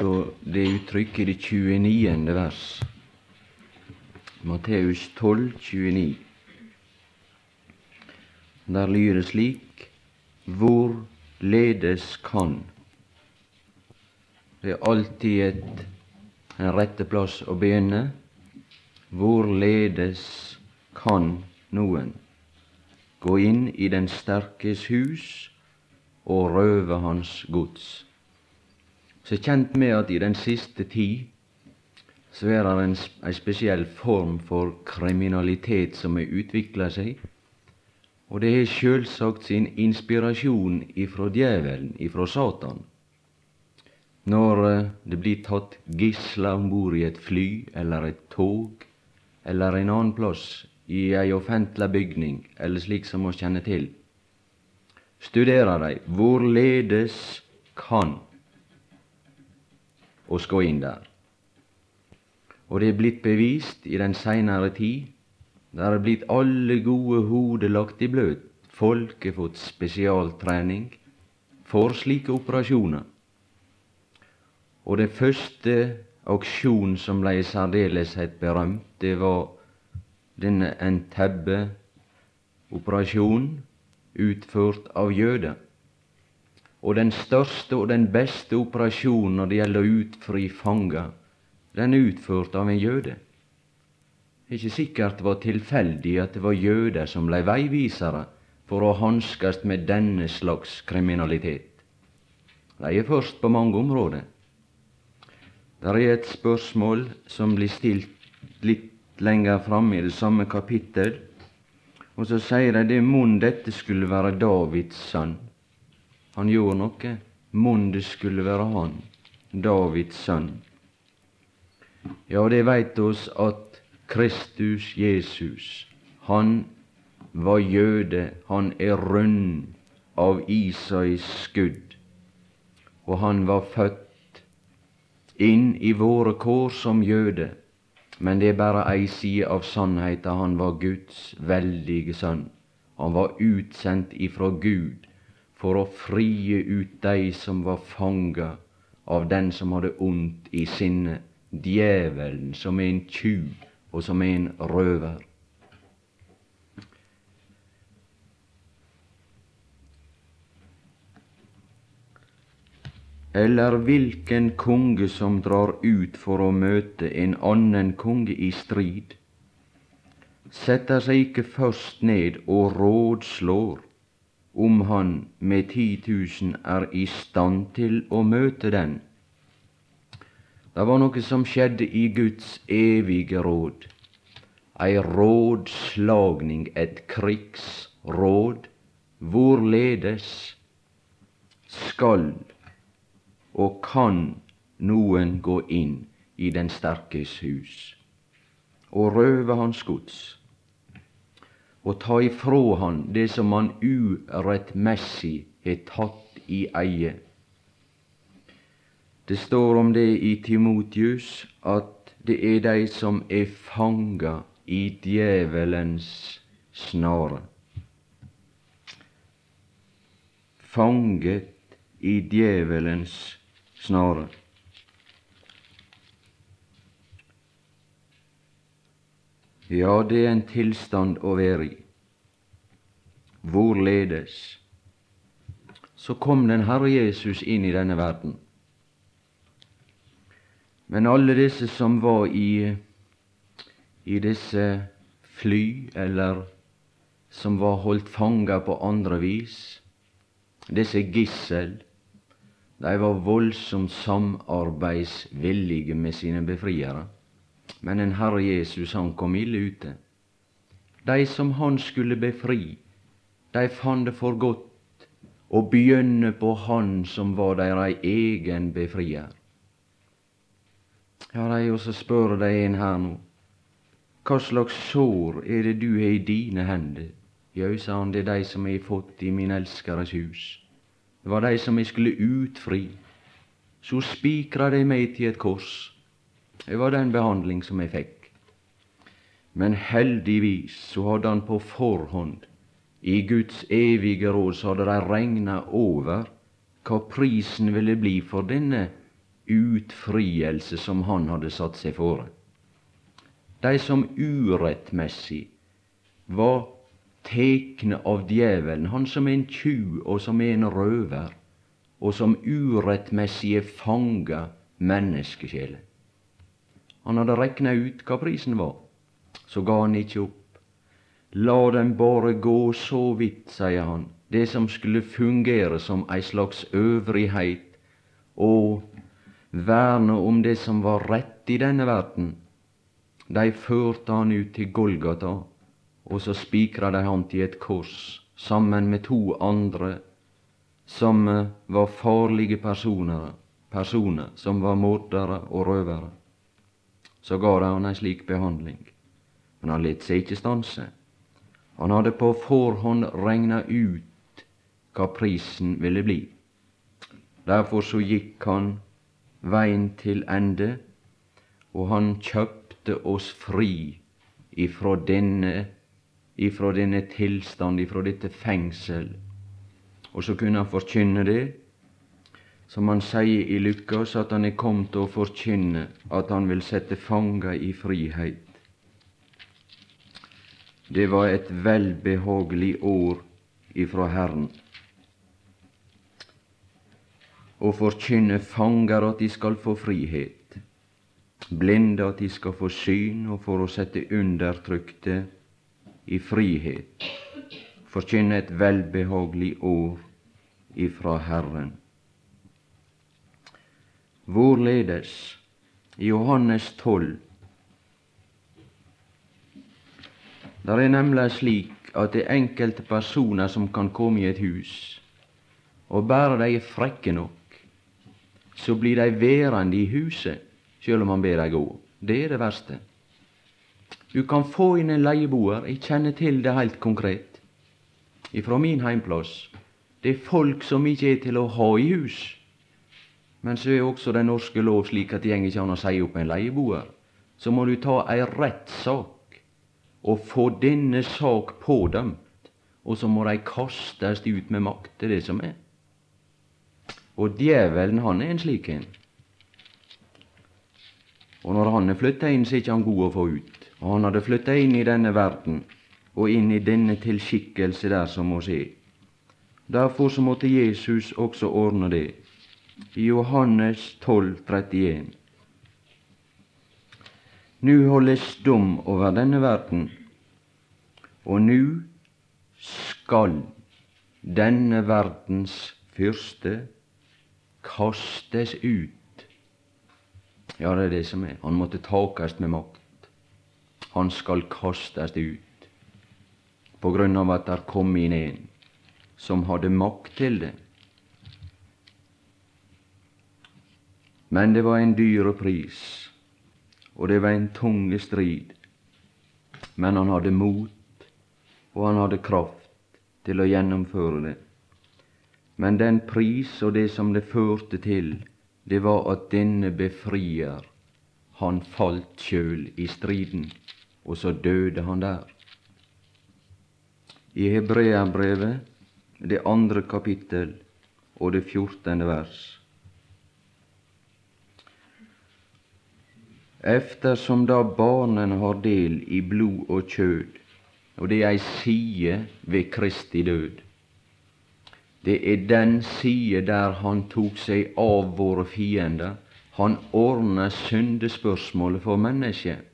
og det uttrykket i det 29. vers. Matteus 12, 29. Der lyder det slik Hvor ledes kan. Det er alltid et, en rette plass å begynne. Hvorledes kan noen gå inn i den sterkes hus og røve hans gods? Så er kjent med at i den siste tid så er det en, en spesiell form for kriminalitet som har utvikla seg, og det har sjølsagt sin inspirasjon ifra djevelen, ifra Satan. Når eh, det blir tatt gisler om bord i et fly eller et tog eller en annen plass i ei offentlig bygning eller slik som vi kjenner til, studerer de hvorledes kan oss gå inn der. Og det er blitt bevist i den seinere tid. Der er blitt alle gode hoder lagt i bløt. Folk har fått spesialtrening for slike operasjoner. Og det første aksjon som ble særdeles berømt, det var denne Entebbe-operasjonen utført av jøder. Og den største og den beste operasjonen når det gjelder å utfri fanger, den er utført av en jøde. Det er ikke sikkert det var tilfeldig at det var jøder som blei veivisere for å hanskes med denne slags kriminalitet. De er først på mange områder. Det er et spørsmål som blir stilt litt lenger framme i det samme kapittel, og så sier de det mon dette skulle være Davids sønn. Han gjorde noe. Mon skulle være han, Davids sønn. Ja, det veit oss at Kristus Jesus, han var jøde, han er rund av Isais skudd, og han var født inn i våre kår som jøde, men det er bare ei side av sannheten. han var Guds veldige sønn. Han var utsendt ifra Gud for å frie ut de som var fanga av den som hadde ondt i sinnet djevelen som er en tjuv og som er en røver. Eller hvilken konge som drar ut for å møte en annen konge i strid, setter seg ikke først ned og rådslår om han med ti tusen er i stand til å møte den. Det var noe som skjedde i Guds evige råd. Ei rådslagning, et krigsråd, hvorledes skal og kan noen gå inn i den sterkes hus og røve hans gods og ta ifrå han det som han urettmessig har tatt i eie det står om det i Timotius at det er de som er fanga i djevelens snare. Fanget i djevelens snare. Ja, det er en tilstand å være i. Hvorledes? Så kom den Herre Jesus inn i denne verden. Men alle disse som var i, i disse fly, eller som var holdt fanga på andre vis, disse gissel, de var voldsomt samarbeidsvillige med sine befriere. Men en Herre Jesus, han kom ille ute. De som han skulle befri, de fant det for godt å begynne på Han som var deres egen befrier. Ja, de, og så spør de en her nå. Hva slags sår er det du har i dine hender? Jau, sa han, det er de som jeg har fått i min elskeres hus. Det var de som jeg skulle utfri. Så spikra de meg til et kors. Det var den behandling som jeg fikk. Men heldigvis så hadde han på forhånd, i Guds evige råd, så hadde de regna over hva prisen ville bli for denne utfrielse som han hadde satt seg fore. De som urettmessig var tekne av djevelen, han som er en tjuv og som er en røver, og som urettmessig fanga menneskesjeler. Han hadde rekna ut hva prisen var, så ga han ikke opp. La dem bare gå så vidt, sier han, det som skulle fungere som ei slags øvrighet og verne om det som var rett i denne verden. De førte han ut til Golgata, og så spikra de han til et kors sammen med to andre som var farlige personer, personer som var mordere og røvere så ga han en slik behandling. Men han lot seg ikke stanse. Han hadde på forhånd regna ut hva prisen ville bli. Derfor så gikk han veien til ende, og han kjøpte oss fri ifra denne, ifra denne tilstand, ifra dette fengsel. Og så kunne han forkynne det som han sier i Lukas, at han er kommet til å forkynne at han vil sette fanger i frihet. Det var et velbehagelig år ifra Herren. Å forkynne fanger at de skal få frihet, blinde at de skal få syn, og for å sette undertrykte i frihet. Forkynne et velbehagelig år ifra Herren. Hvorledes? I Johannes 12. Det er nemlig slik at det er enkelte personer som kan komme i et hus, og bare de er frekke nok, så blir de værende i huset sjøl om man ber dem gå. Det er det verste. Du kan få inn en leieboer, jeg kjenner til det helt konkret, ifra min heimplass. Det er folk som ikke er til å ha i hus. Men så er også den norske lov slik at det går ikke an å si opp en leieboer. Så må du ta ei rettssak og få denne sak pådømt, og så må de kastes ut med makt. Er det som er. Og djevelen, han er en slik en. Og når han er flytta inn, så er ikke han god å få ut. Og han hadde flytta inn i denne verden, og inn i denne tilskikkelse der som må se. Derfor så måtte Jesus også ordne det i Johannes 12, 31. Nu holdes dom over denne verden, og nu skal denne verdens fyrste kastes ut. Ja, det er det som er. Han måtte takast med makt. Han skal kastes ut på grunn av at der kom inn en som hadde makt til det. Men det var en dyre pris, og det var en tunge strid. Men han hadde mot, og han hadde kraft til å gjennomføre det. Men den pris og det som det førte til, det var at denne befrier, han falt sjøl i striden, og så døde han der. I Hebreabrevet, det andre kapittel og det fjortende vers, eftersom da barnen har del i blod og kjød, og det er ei side ved Kristi død. Det er den side der han tok seg av våre fiender. Han ordna syndespørsmålet for mennesket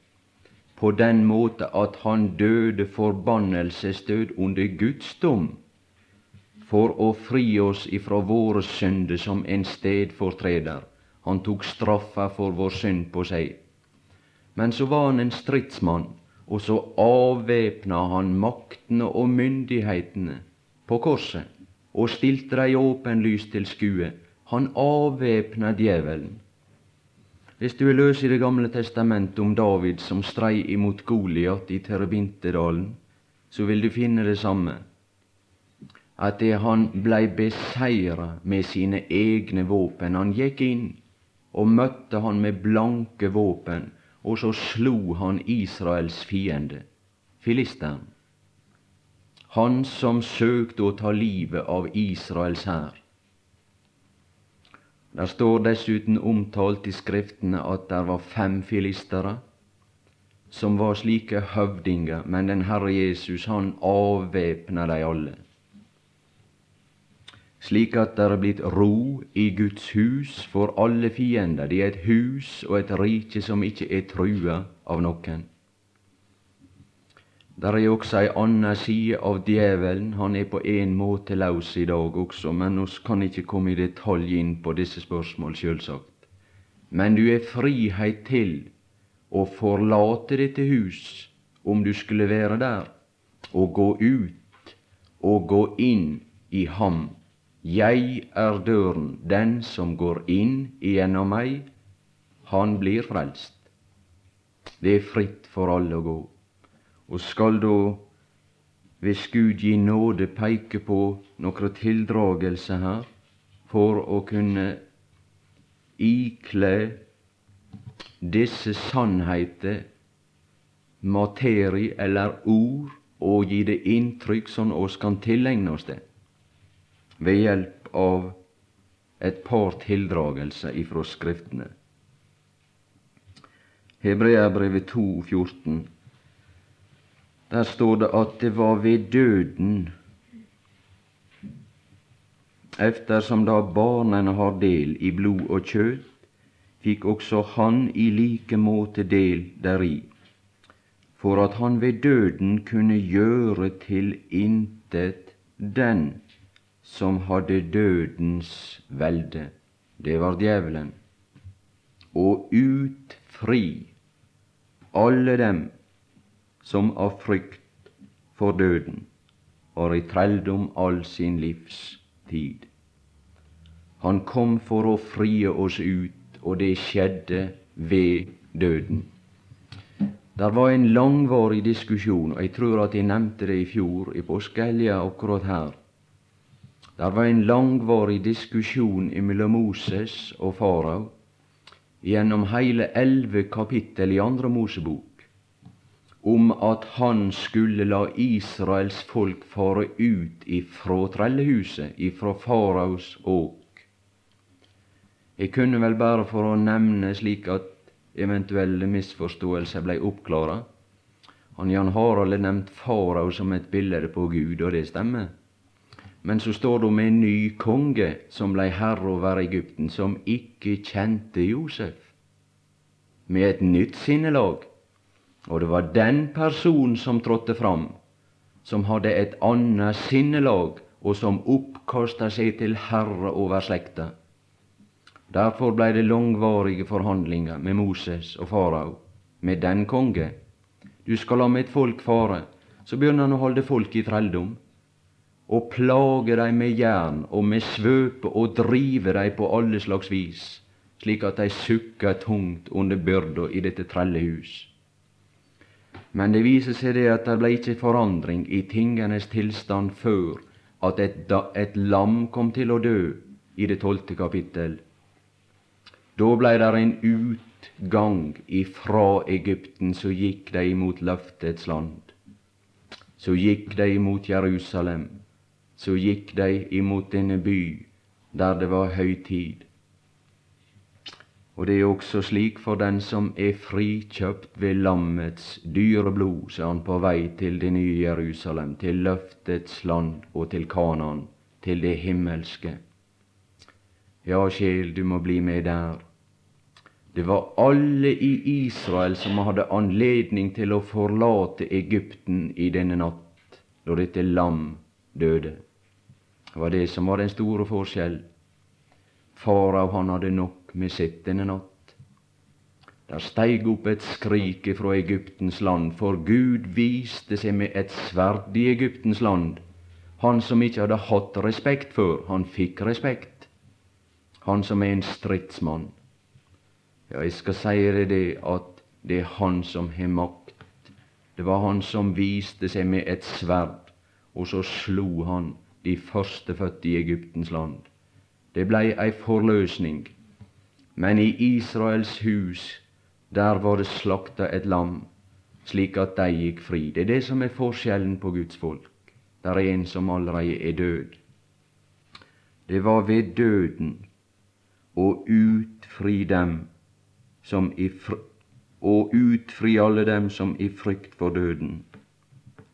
på den måte at han døde forbannelsesdød under Guds dom for å fri oss ifra våre synder som en stedfortreder. Han tok straffa for vår synd på seg. Men så var han en stridsmann, og så avvæpna han maktene og myndighetene på korset og stilte dei åpenlyst til skue. Han avvæpna djevelen. Hvis du vil løse i Det gamle testamentet om David som strei imot Goliat i Terebintedalen, så vil du finne det samme. At det han blei beseira med sine egne våpen. Han gikk inn og møtte han med blanke våpen og så slo han Israels fiende, filisteren, han som søkte å ta livet av Israels hær. Der står dessuten omtalt i Skriftene at der var fem filistere som var slike høvdinger, men den Herre Jesus han avvæpna de alle. Slik at det er blitt ro i Guds hus for alle fiender. Det er et hus og et rike som ikke er trua av noen. Der er også ei anna side av djevelen. Han er på en måte laus i dag også, men oss kan ikke komme i detalj inn på disse spørsmål, sjølsagt. Men du er frihet til å forlate dette hus, om du skulle være der, og gå ut og gå inn i ham. Jeg er døren, den som går inn igjennom meg, han blir frelst. Det er fritt for alle å gå. Og skal da, hvis Gud gi nåde, peke på noen tildragelse her for å kunne ikle disse sannheter materi eller ord og gi det inntrykk sånn oss kan tilegne oss det ved hjelp av et par tildragelser ifra Skriftene. Hebreabrevet 2, 14 der står det at det var ved døden Eftersom da barnene har del i blod og kjøtt, fikk også han i like måte del deri, for at han ved døden kunne gjøre til intet den som hadde dødens velde, det var djevelen, og utfri alle dem som av frykt for døden var i trelldom all sin livstid. Han kom for å frie oss ut, og det skjedde ved døden. Der var en langvarig diskusjon, og jeg tror at jeg nevnte det i fjor i påskehelga akkurat her. Det var en langvarig diskusjon mellom Moses og farao gjennom hele elleve kapittel i Andre Mosebok om at han skulle la Israels folk fare ut ifra trellehuset, ifra faraos åk. Jeg kunne vel bare for å nevne slik at eventuelle misforståelser blei oppklara. Han Jan Harald har nevnt farao som et bilde på Gud, og det stemmer. Men så står det om en ny konge som blei herre over Egypten, som ikke kjente Josef, med et nytt sinnelag og det var den personen som trådte fram, som hadde et annet sinnelag, og som oppkasta seg til herre over slekta. Derfor blei det langvarige forhandlinger med Moses og farao, med den konge. Du skal la mitt folk fare. Så begynner han å holde folk i trelldom, og plage dem med jern og med svøpe og drive dem på alle slags vis, slik at de sukker tungt under byrda i dette trelle hus. Men det viser seg det at det ble ikke forandring i tingenes tilstand før at et, et lam kom til å dø i det tolvte kapittel. Da blei det en utgang ifra Egypten, så gikk de imot løftets land. Så gikk de imot Jerusalem. Så gikk de imot denne by der det var høytid. Og det er også slik for den som er frikjøpt ved lammets dyre blod, så er han på vei til det nye Jerusalem, til løftets land og til Kanaan, til det himmelske. Ja, sjel, du må bli med der. Det var alle i Israel som hadde anledning til å forlate Egypten i denne natt, da dette lam døde. Det var det som var den store forskjell. Farao, han hadde nok med sitt denne natt. Der steig opp et skrik fra Egyptens land, for Gud viste seg med et sverd i Egyptens land. Han som ikke hadde hatt respekt før, han fikk respekt. Han som er en stridsmann. Ja, jeg skal si deg det at det er han som har makt. Det var han som viste seg med et sverd, og så slo han de førstefødte i Egyptens land. Det blei ei forløsning men i Israels hus, der var det slakta et lam, slik at de gikk fri. Det er det som er forskjellen på Guds folk. Der er en som allerede er død. Det var ved døden å utfri dem som i og utfri alle dem som i frykt for døden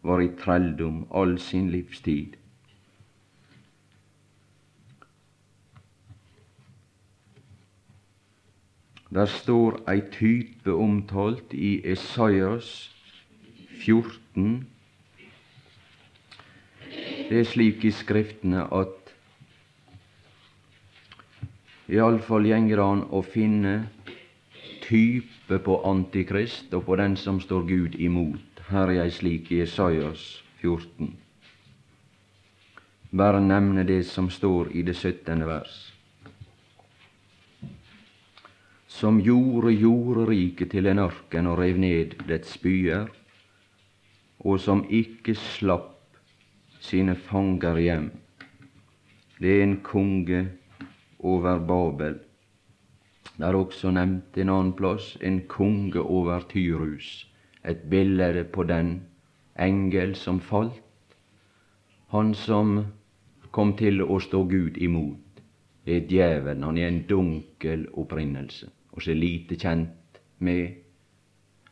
var i trelldom all sin livstid. Der står ei type omtalt i Esaias 14. Det er slik i Skriftene at iallfall gjenger an å finne type på Antikrist og på den som står Gud imot. Her er ei slik i Esaias 14. Bare nevne det som står i det syttende vers. Som gjorde jorderiket til en ørken og rev ned dets byer, og som ikke slapp sine fanger hjem. Det er en konge over Babel. Det er også nevnt en annen plass en konge over Tyrus, et bilde på den engel som falt, han som kom til å stå Gud imot. Det er djevelen, han er en dunkel opprinnelse, og så lite kjent med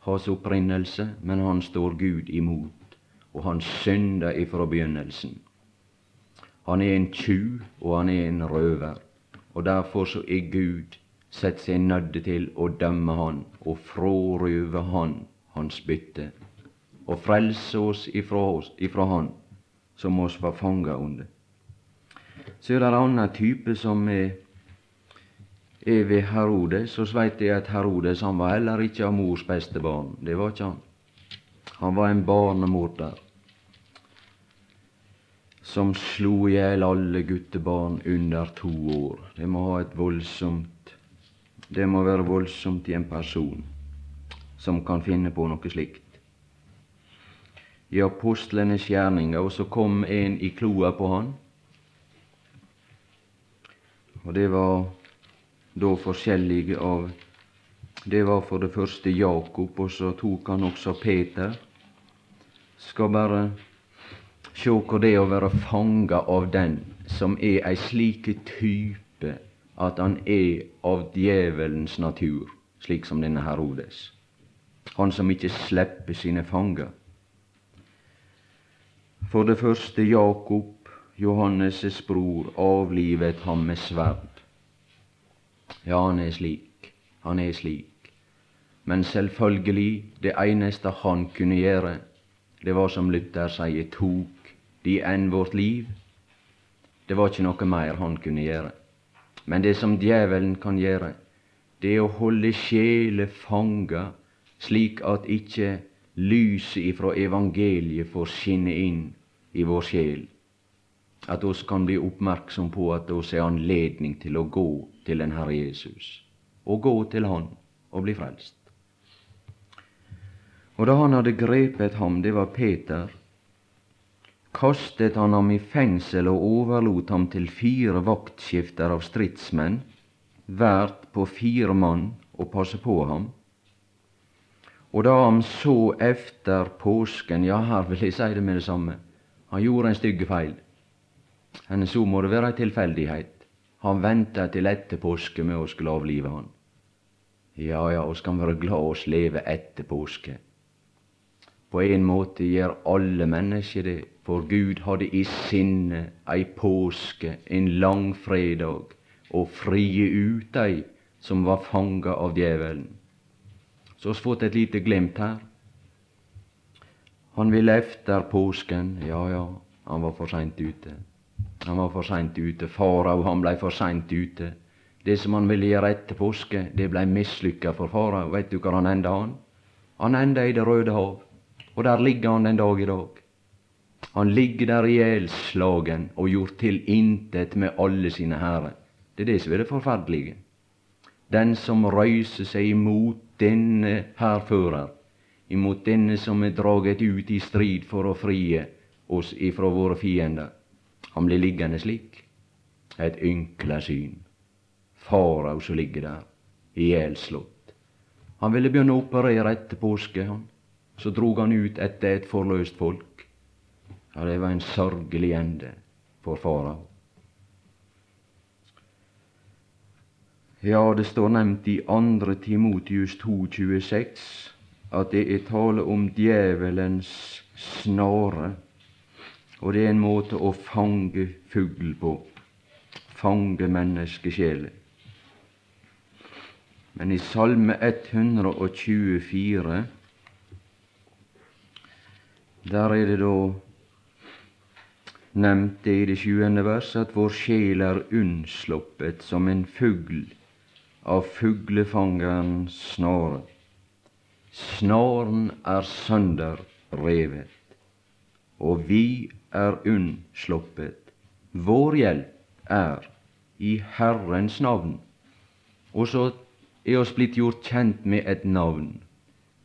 hans opprinnelse, men han står Gud imot og han synder ifra begynnelsen. Han er en tjuv, og han er en røver, og derfor så er Gud sett seg nødt til å dømme han og frarøve han hans bytte, og frelse oss ifra, oss, ifra han som oss var fanga under. Så er det en annen type som er ved Herodes, så veit jeg at Herodes han var heller ikke av mors beste barn. Det var ikke han. Han var en barnemorder som slo i hjel alle guttebarn under to år. Det må ha et voldsomt Det må være voldsomt i en person som kan finne på noe slikt. I apostlenes gjerninger, og så kom en i kloa på han. Og det var da forskjellige av Det var for det første Jakob, og så tok han også Peter. Skal bare Sjå hvor det er å være fanga av den som er ei slike type at han er av djevelens natur, slik som denne Herodes. Han som ikke slipper sine fanger. For det første Jakob, Johannes' bror, avlivet ham med sverd. Ja, han er slik, han er slik. Men selvfølgelig, det eneste han kunne gjøre, det var som Luther sier, tok de enn vårt liv. Det var ikke noe mer han kunne gjøre. Men det som djevelen kan gjøre, det er å holde sjeler fanga, slik at ikke lyset ifra evangeliet får skinne inn i vår sjel. At oss kan bli oppmerksom på at oss er anledning til å gå til den Herre Jesus, og gå til Han og bli frelst. Og da han hadde grepet ham, det var Peter, kastet han ham i fengsel og overlot ham til fire vaktskifter av stridsmenn, hvert på fire mann, og passe på ham. Og da han så efter påsken, ja, her vil jeg si det med det samme, han gjorde en stygge feil. Men så må det være ei tilfeldighet. Han venta til etter påske med å skulle avlive han. Ja, ja, oss kan være glad oss leve etter påske. På en måte gjør alle mennesker det, for Gud hadde i sinne ei påske, en langfredag, å frie ut dei som var fanga av djevelen. Så vi fått et lite glimt her. Han ville efter påsken. Ja, ja, han var for seint ute. Han var for seint ute. Farao, han blei for seint ute. Det som han ville gjøre etter påske, det blei mislykka for farao. Veit du hvor han enda han? Han enda i Det røde hav. Og der ligger han den dag i dag. Han ligger der ihjelslagen og gjort til intet med alle sine hærer. Det er det som er det forferdelige. Den som røyser seg imot denne hærfører, imot denne som er draget ut i strid for å frie oss ifra våre fiender, han blir liggende slik. Et ynkla syn. Farao som ligger der, ihjelslått. Han ville begynne å operere etter påske, han. Så drog han ut etter et forløst folk. Ja, det var en sørgelig ende for farao. Ja, det står nevnt i 2. Timotius 2,26 at det er tale om djevelens snare. Og det er en måte å fange fugl på. Fange menneskesjeler. Men i Salme 124 der er det da nevnt det i det sjuende vers at vår sjel er unnsluppet som en fugl av fuglefangerens snare. Snaren er sønderrevet, og vi er unnsluppet. Vår hjelp er i Herrens navn. Og så er oss blitt gjort kjent med et navn.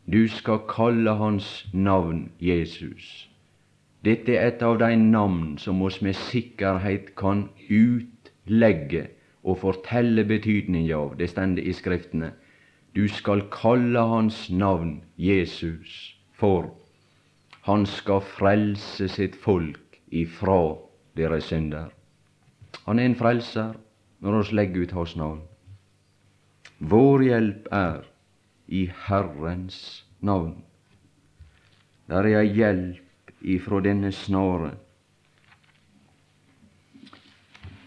Du skal kalle hans navn Jesus. Dette er et av de navn som oss med sikkerhet kan utlegge og fortelle betydningen av. Det stender i Skriftene. Du skal kalle hans navn Jesus, for han skal frelse sitt folk ifra deres synder. Han er en frelser når oss legger ut hans navn. Vår hjelp er i Herrens navn. Der er ei hjelp ifra denne snare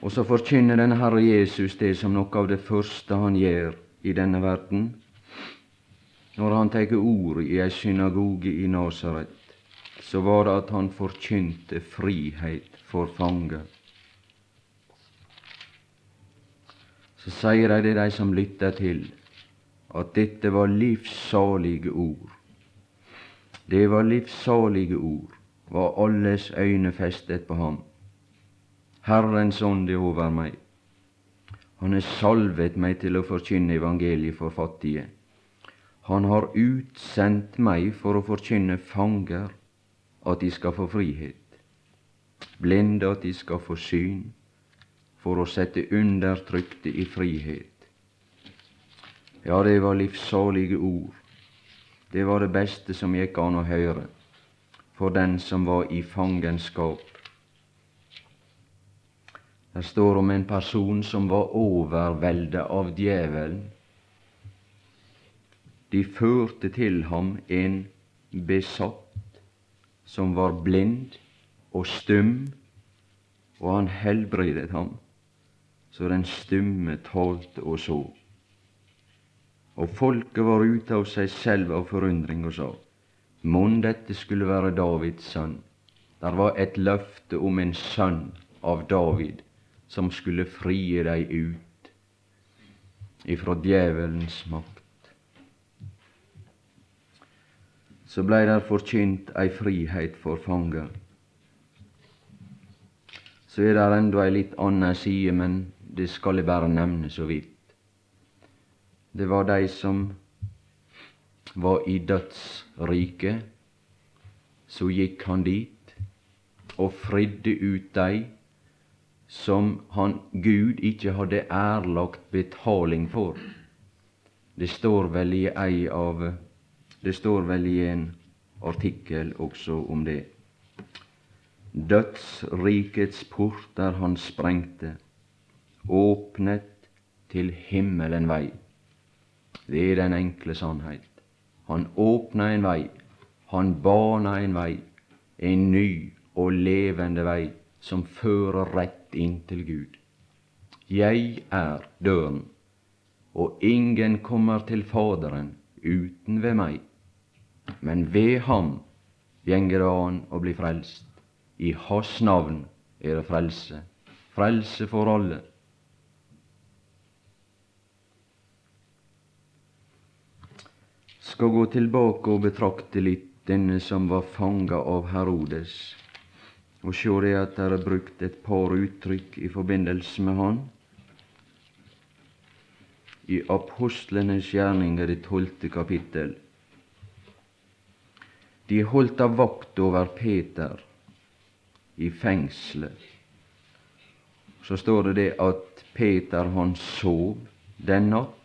og så forkynner denne Herre Jesus det som noe av det første han gjør i denne verden, når han tar ordet i ei synagoge i Nasaret, så var det at han forkynte frihet for fanger. Så sier de det, de som lytter til, at dette var livssalige ord. Det var livssalige ord, var alles øyne festet på ham. Herrens ånd er over meg. Han har salvet meg til å forkynne evangeliet for fattige. Han har utsendt meg for å forkynne fanger at de skal få frihet, blinde at de skal få syn, for å sette undertrykte i frihet. Ja, det var livssalige ord. Det var det beste som gikk an å høre for den som var i fangenskap det står om en person som var overveldet av djevelen. De førte til ham en besatt som var blind og stum, og han helbredet ham, så den stumme talte og så. Og folket var ute av seg selv av forundring og sa:" Mon dette skulle være Davids sønn? Der var et løfte om en sønn av David som skulle frie deg ut ifra djevelens makt. Så blei der forkynt ei frihet for fanger. Så er det enda ei litt anna side, men det skal eg bare nevne så vidt. Det var dei som var i dødsriket. Så gikk han dit og fridde ut dei som han Gud ikke hadde ærlagt betaling for. Det står vel i ei av Det står vel i en artikkel også om det. Dødsrikets porter han sprengte, åpnet til himmelen vei. Det er den enkle sannhet. Han åpna en vei, han bana en vei, en ny og levende vei som fører rett inn til Gud. Jeg er døren, og ingen kommer til Faderen uten ved meg. Men ved ham gjenger det an å bli frelst. I Hans navn er det frelse. Frelse for alle. Skal gå tilbake og betrakte litt denne som var fanga av Herodes og sjå det at det er brukt et par uttrykk i forbindelse med han. I Apostlenes gjerninger, det tolvte kapittel. De holdt av vakt over Peter i fengselet. Så står det det at Peter han sov den natt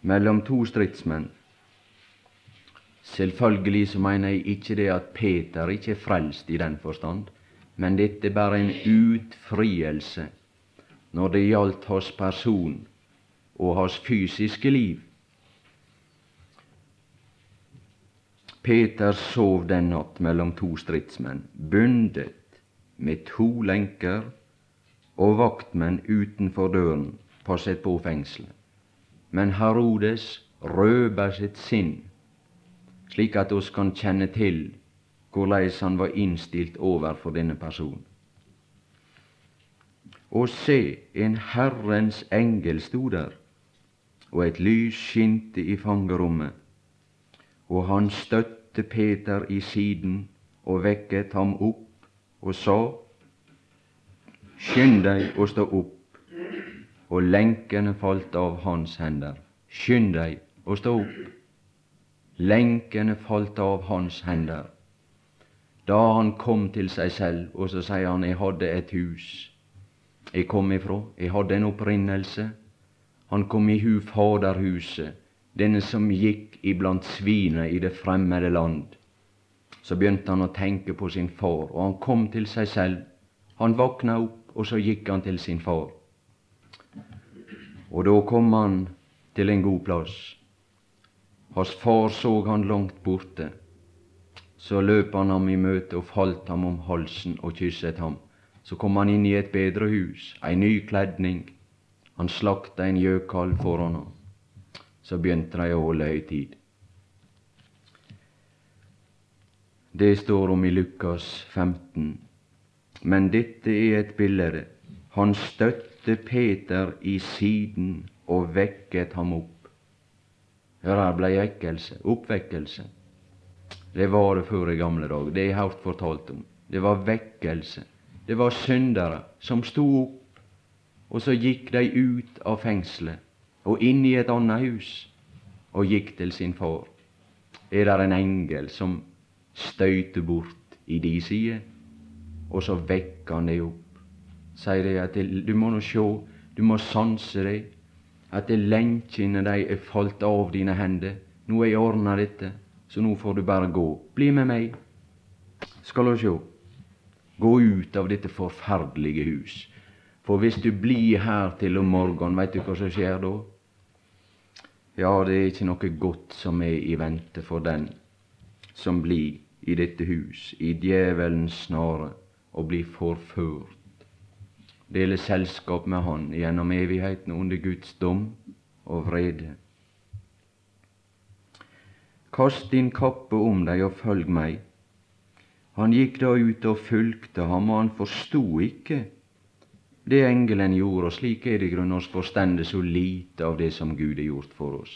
mellom to stridsmenn. Selvfølgelig så mener jeg ikke det at Peter ikke er frelst i den forstand, men dette er bare en utfrielse når det gjaldt hans person og hans fysiske liv. Peter sov den natt mellom to stridsmenn, bundet med to lenker, og vaktmenn utenfor døren passet på fengselet. Men Herodes røber sitt sinn, slik at oss kan kjenne til hvordan han var innstilt overfor denne personen. Og se, en Herrens engel sto der, og et lys skinte i fangerommet, og han støtte Peter i siden og vekket ham opp og sa, Skynd deg å stå opp. Og lenkene falt av hans hender. Skynd deg å stå opp. Lenkene falt av hans hender. Da han kom til seg selv, og så sier han, jeg hadde et hus jeg kom ifra, jeg hadde en opprinnelse. Han kom i hu Faderhuset, denne som gikk iblant svina i det fremmede land. Så begynte han å tenke på sin far, og han kom til seg selv. Han våkna opp, og så gikk han til sin far. Og da kom han til en god plass. Hans far så han langt borte. Så løp han ham i møte og falt ham om halsen og kysset ham. Så kom han inn i et bedre hus, ei ny kledning. Han slakta en gjøkalv foran ham. Så begynte de å holde høytid. Det står om i Lukas 15. Men dette er et bilde. Han støtte Peter i siden og vekket ham opp. Hør her blei vekkelse, oppvekkelse. Det var det før i gamle dager. Det har jeg hørt fortalt om. Det var vekkelse. Det var syndere som sto opp, og så gikk de ut av fengselet og inn i et annet hus og gikk til sin far. Er det en engel som støyter bort i de side, og så vekker han deg opp? Sier de at du må nå sjå, du må sanse deg, at det lenkene de er falt av dine hender. Nå er jeg ordna dette, så nå får du bare gå. Bli med meg, skal du sjå. Gå ut av dette forferdelige hus. For hvis du blir her til om morgenen, veit du hva som skjer da? Ja, det er ikke noe godt som er i vente for den som blir i dette hus, i djevelens snare, og blir forført. Dele selskap med Han gjennom evigheten under Guds dom og vrede. Kast din kappe om deg og følg meg. Han gikk da ut og fulgte ham, og han forsto ikke det engelen gjorde, og slik er det i grunnen oss forstende så lite av det som Gud har gjort for oss.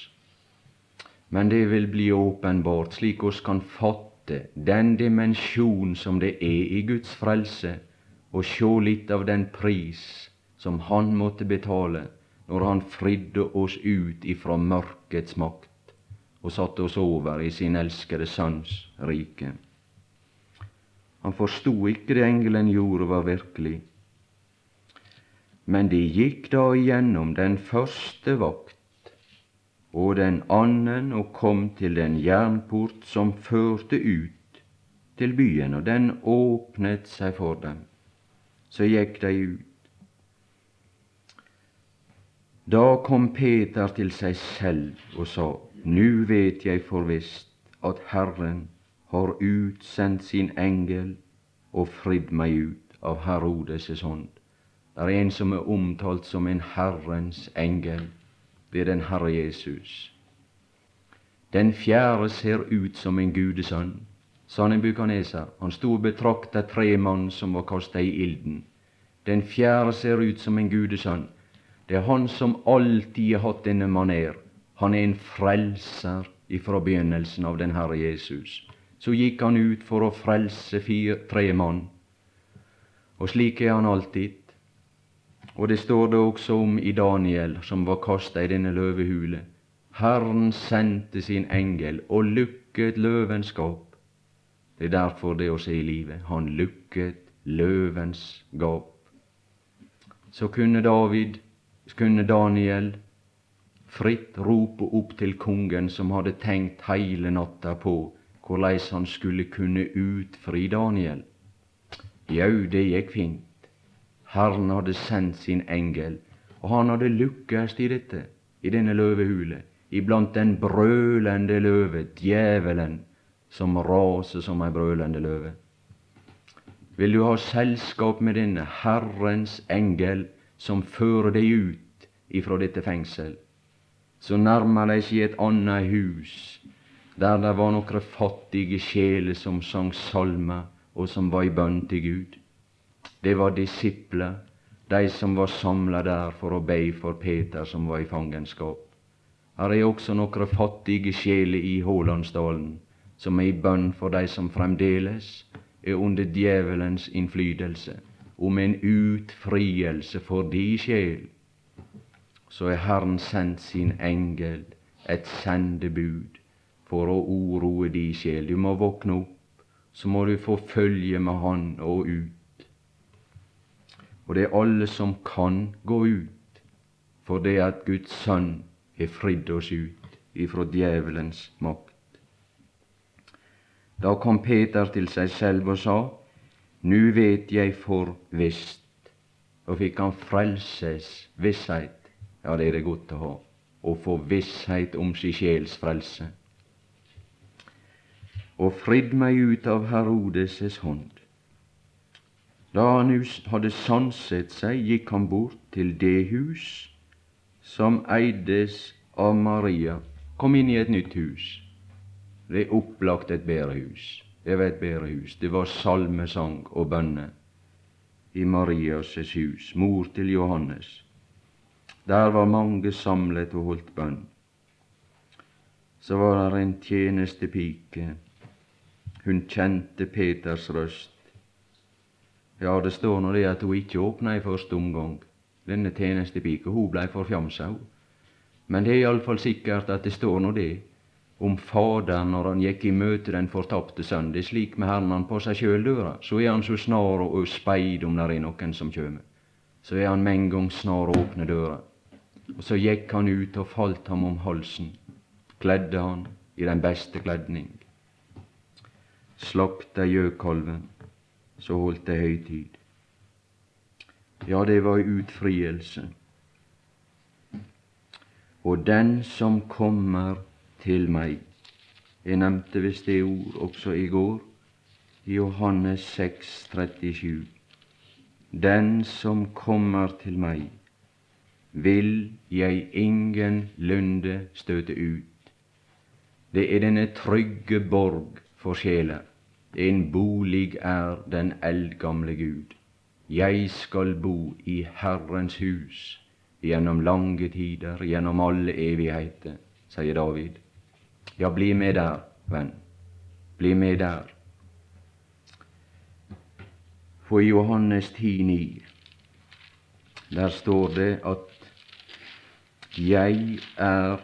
Men det vil bli åpenbart, slik oss kan fatte den dimensjon som det er i Guds frelse, og sjå litt av den pris som Han måtte betale når Han fridde oss ut ifra mørkets makt og satte oss over i sin elskede Sønns rike. Han forsto ikke det engelen gjorde, var virkelig. Men de gikk da igjennom den første vakt og den annen og kom til den jernport som førte ut til byen, og den åpnet seg for dem. Så gikk de ut. Da kom Peter til seg selv og sa, Nu vet jeg for visst at Herren har utsendt sin engel og fridd meg ut av Herodes' hånd. Det er en som er omtalt som en Herrens engel. Det er den Herre Jesus. Den fjerde ser ut som en gudesønn, sa Nebukadneser. Han sto og betrakta tre mann som var kasta i ilden. Den fjerde ser ut som en gudesønn. Det er han som alltid har hatt denne maner. Han er en frelser ifra begynnelsen av den Herre Jesus så gikk han ut for å frelse fire, tre mann. Og slik er han alltid. Og det står det også om i Daniel, som var kasta i denne løvehule. Herren sendte sin engel og lukket løvens gap. Det er derfor det å se i livet. Han lukket løvens gap. Så kunne David, kunne Daniel fritt rope opp til kongen, som hadde tenkt heile natta på korleis han skulle kunne utfri Daniel. Jau, det gikk fint. Herren hadde sendt sin engel, og han hadde lukkast i dette, i denne løvehule, iblant den brølende løve, djevelen, som raser som ei brølende løve. Vil du ha selskap med denne Herrens engel som fører deg ut ifra dette fengsel, så nærmer de seg et annet hus, der det var noen fattige sjeler som sang salmer, og som var i bønn til Gud. Det var disipler, de som var samla der for å be for Peter som var i fangenskap. Her er også noen fattige sjeler i Hålandsdalen, som er i bønn for de som fremdeles er under djevelens innflytelse, om en utfrielse for de sjel. Så er Herren sendt sin engel, et sendebud, for å uroe de sjel. Du må våkne opp så må du få følge med Han og ut. Og det er alle som kan gå ut, for det at Guds Sønn har fridd oss ut ifra djevelens makt. Da kom Peter til seg selv og sa, Nu vet jeg for visst. Og fikk han frelses visshet. Ja, det er det godt å ha. Å få visshet om si sjels frelse og fridd meg ut av Herodes' hånd. Da han hadde sanset seg, gikk han bort til det hus som eides av Maria. Kom inn i et nytt hus. Det er opplagt et bedehus. Det var et bedehus. Det var salmesang og bønner i Marias hus, mor til Johannes. Der var mange samlet og holdt bønn. Så var der en tjenestepike hun kjente Peters røst. Ja, det står nå det at hun ikke åpna i første omgang. Denne tjenestepika, hun blei forfjamsa, hun. Men det er iallfall sikkert at det står nå det om Faderen når han gikk i møte den fortapte sønn. Det er slik med Herren på seg sjøl døra. Så er han så snar å speid om det er noen som kjem. Så er han med en gang snar å åpne døra. Og så gikk han ut og falt ham om halsen, kledde han i den beste kledning slakta gjøkalven, så holdt det høytid. Ja, det var utfrielse. Og den som kommer til meg Jeg nevnte visst det ord også i går, i Johannes 6, 37. Den som kommer til meg, vil jeg ingenlunde støte ut. Det er denne trygge borg for sjeler. En bolig er den eldgamle Gud. Jeg skal bo i Herrens hus gjennom lange tider, gjennom alle evigheter, sier David. Ja, bli med der, venn. Bli med der. For i Johannes 10,9 der står det at jeg er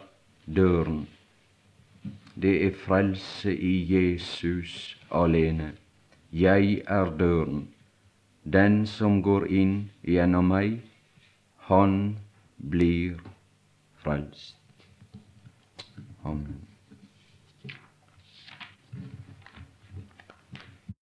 døren. Det er frelse i Jesus alene. Jeg er døren. Den som går inn gjennom meg, han blir frelst. Amen.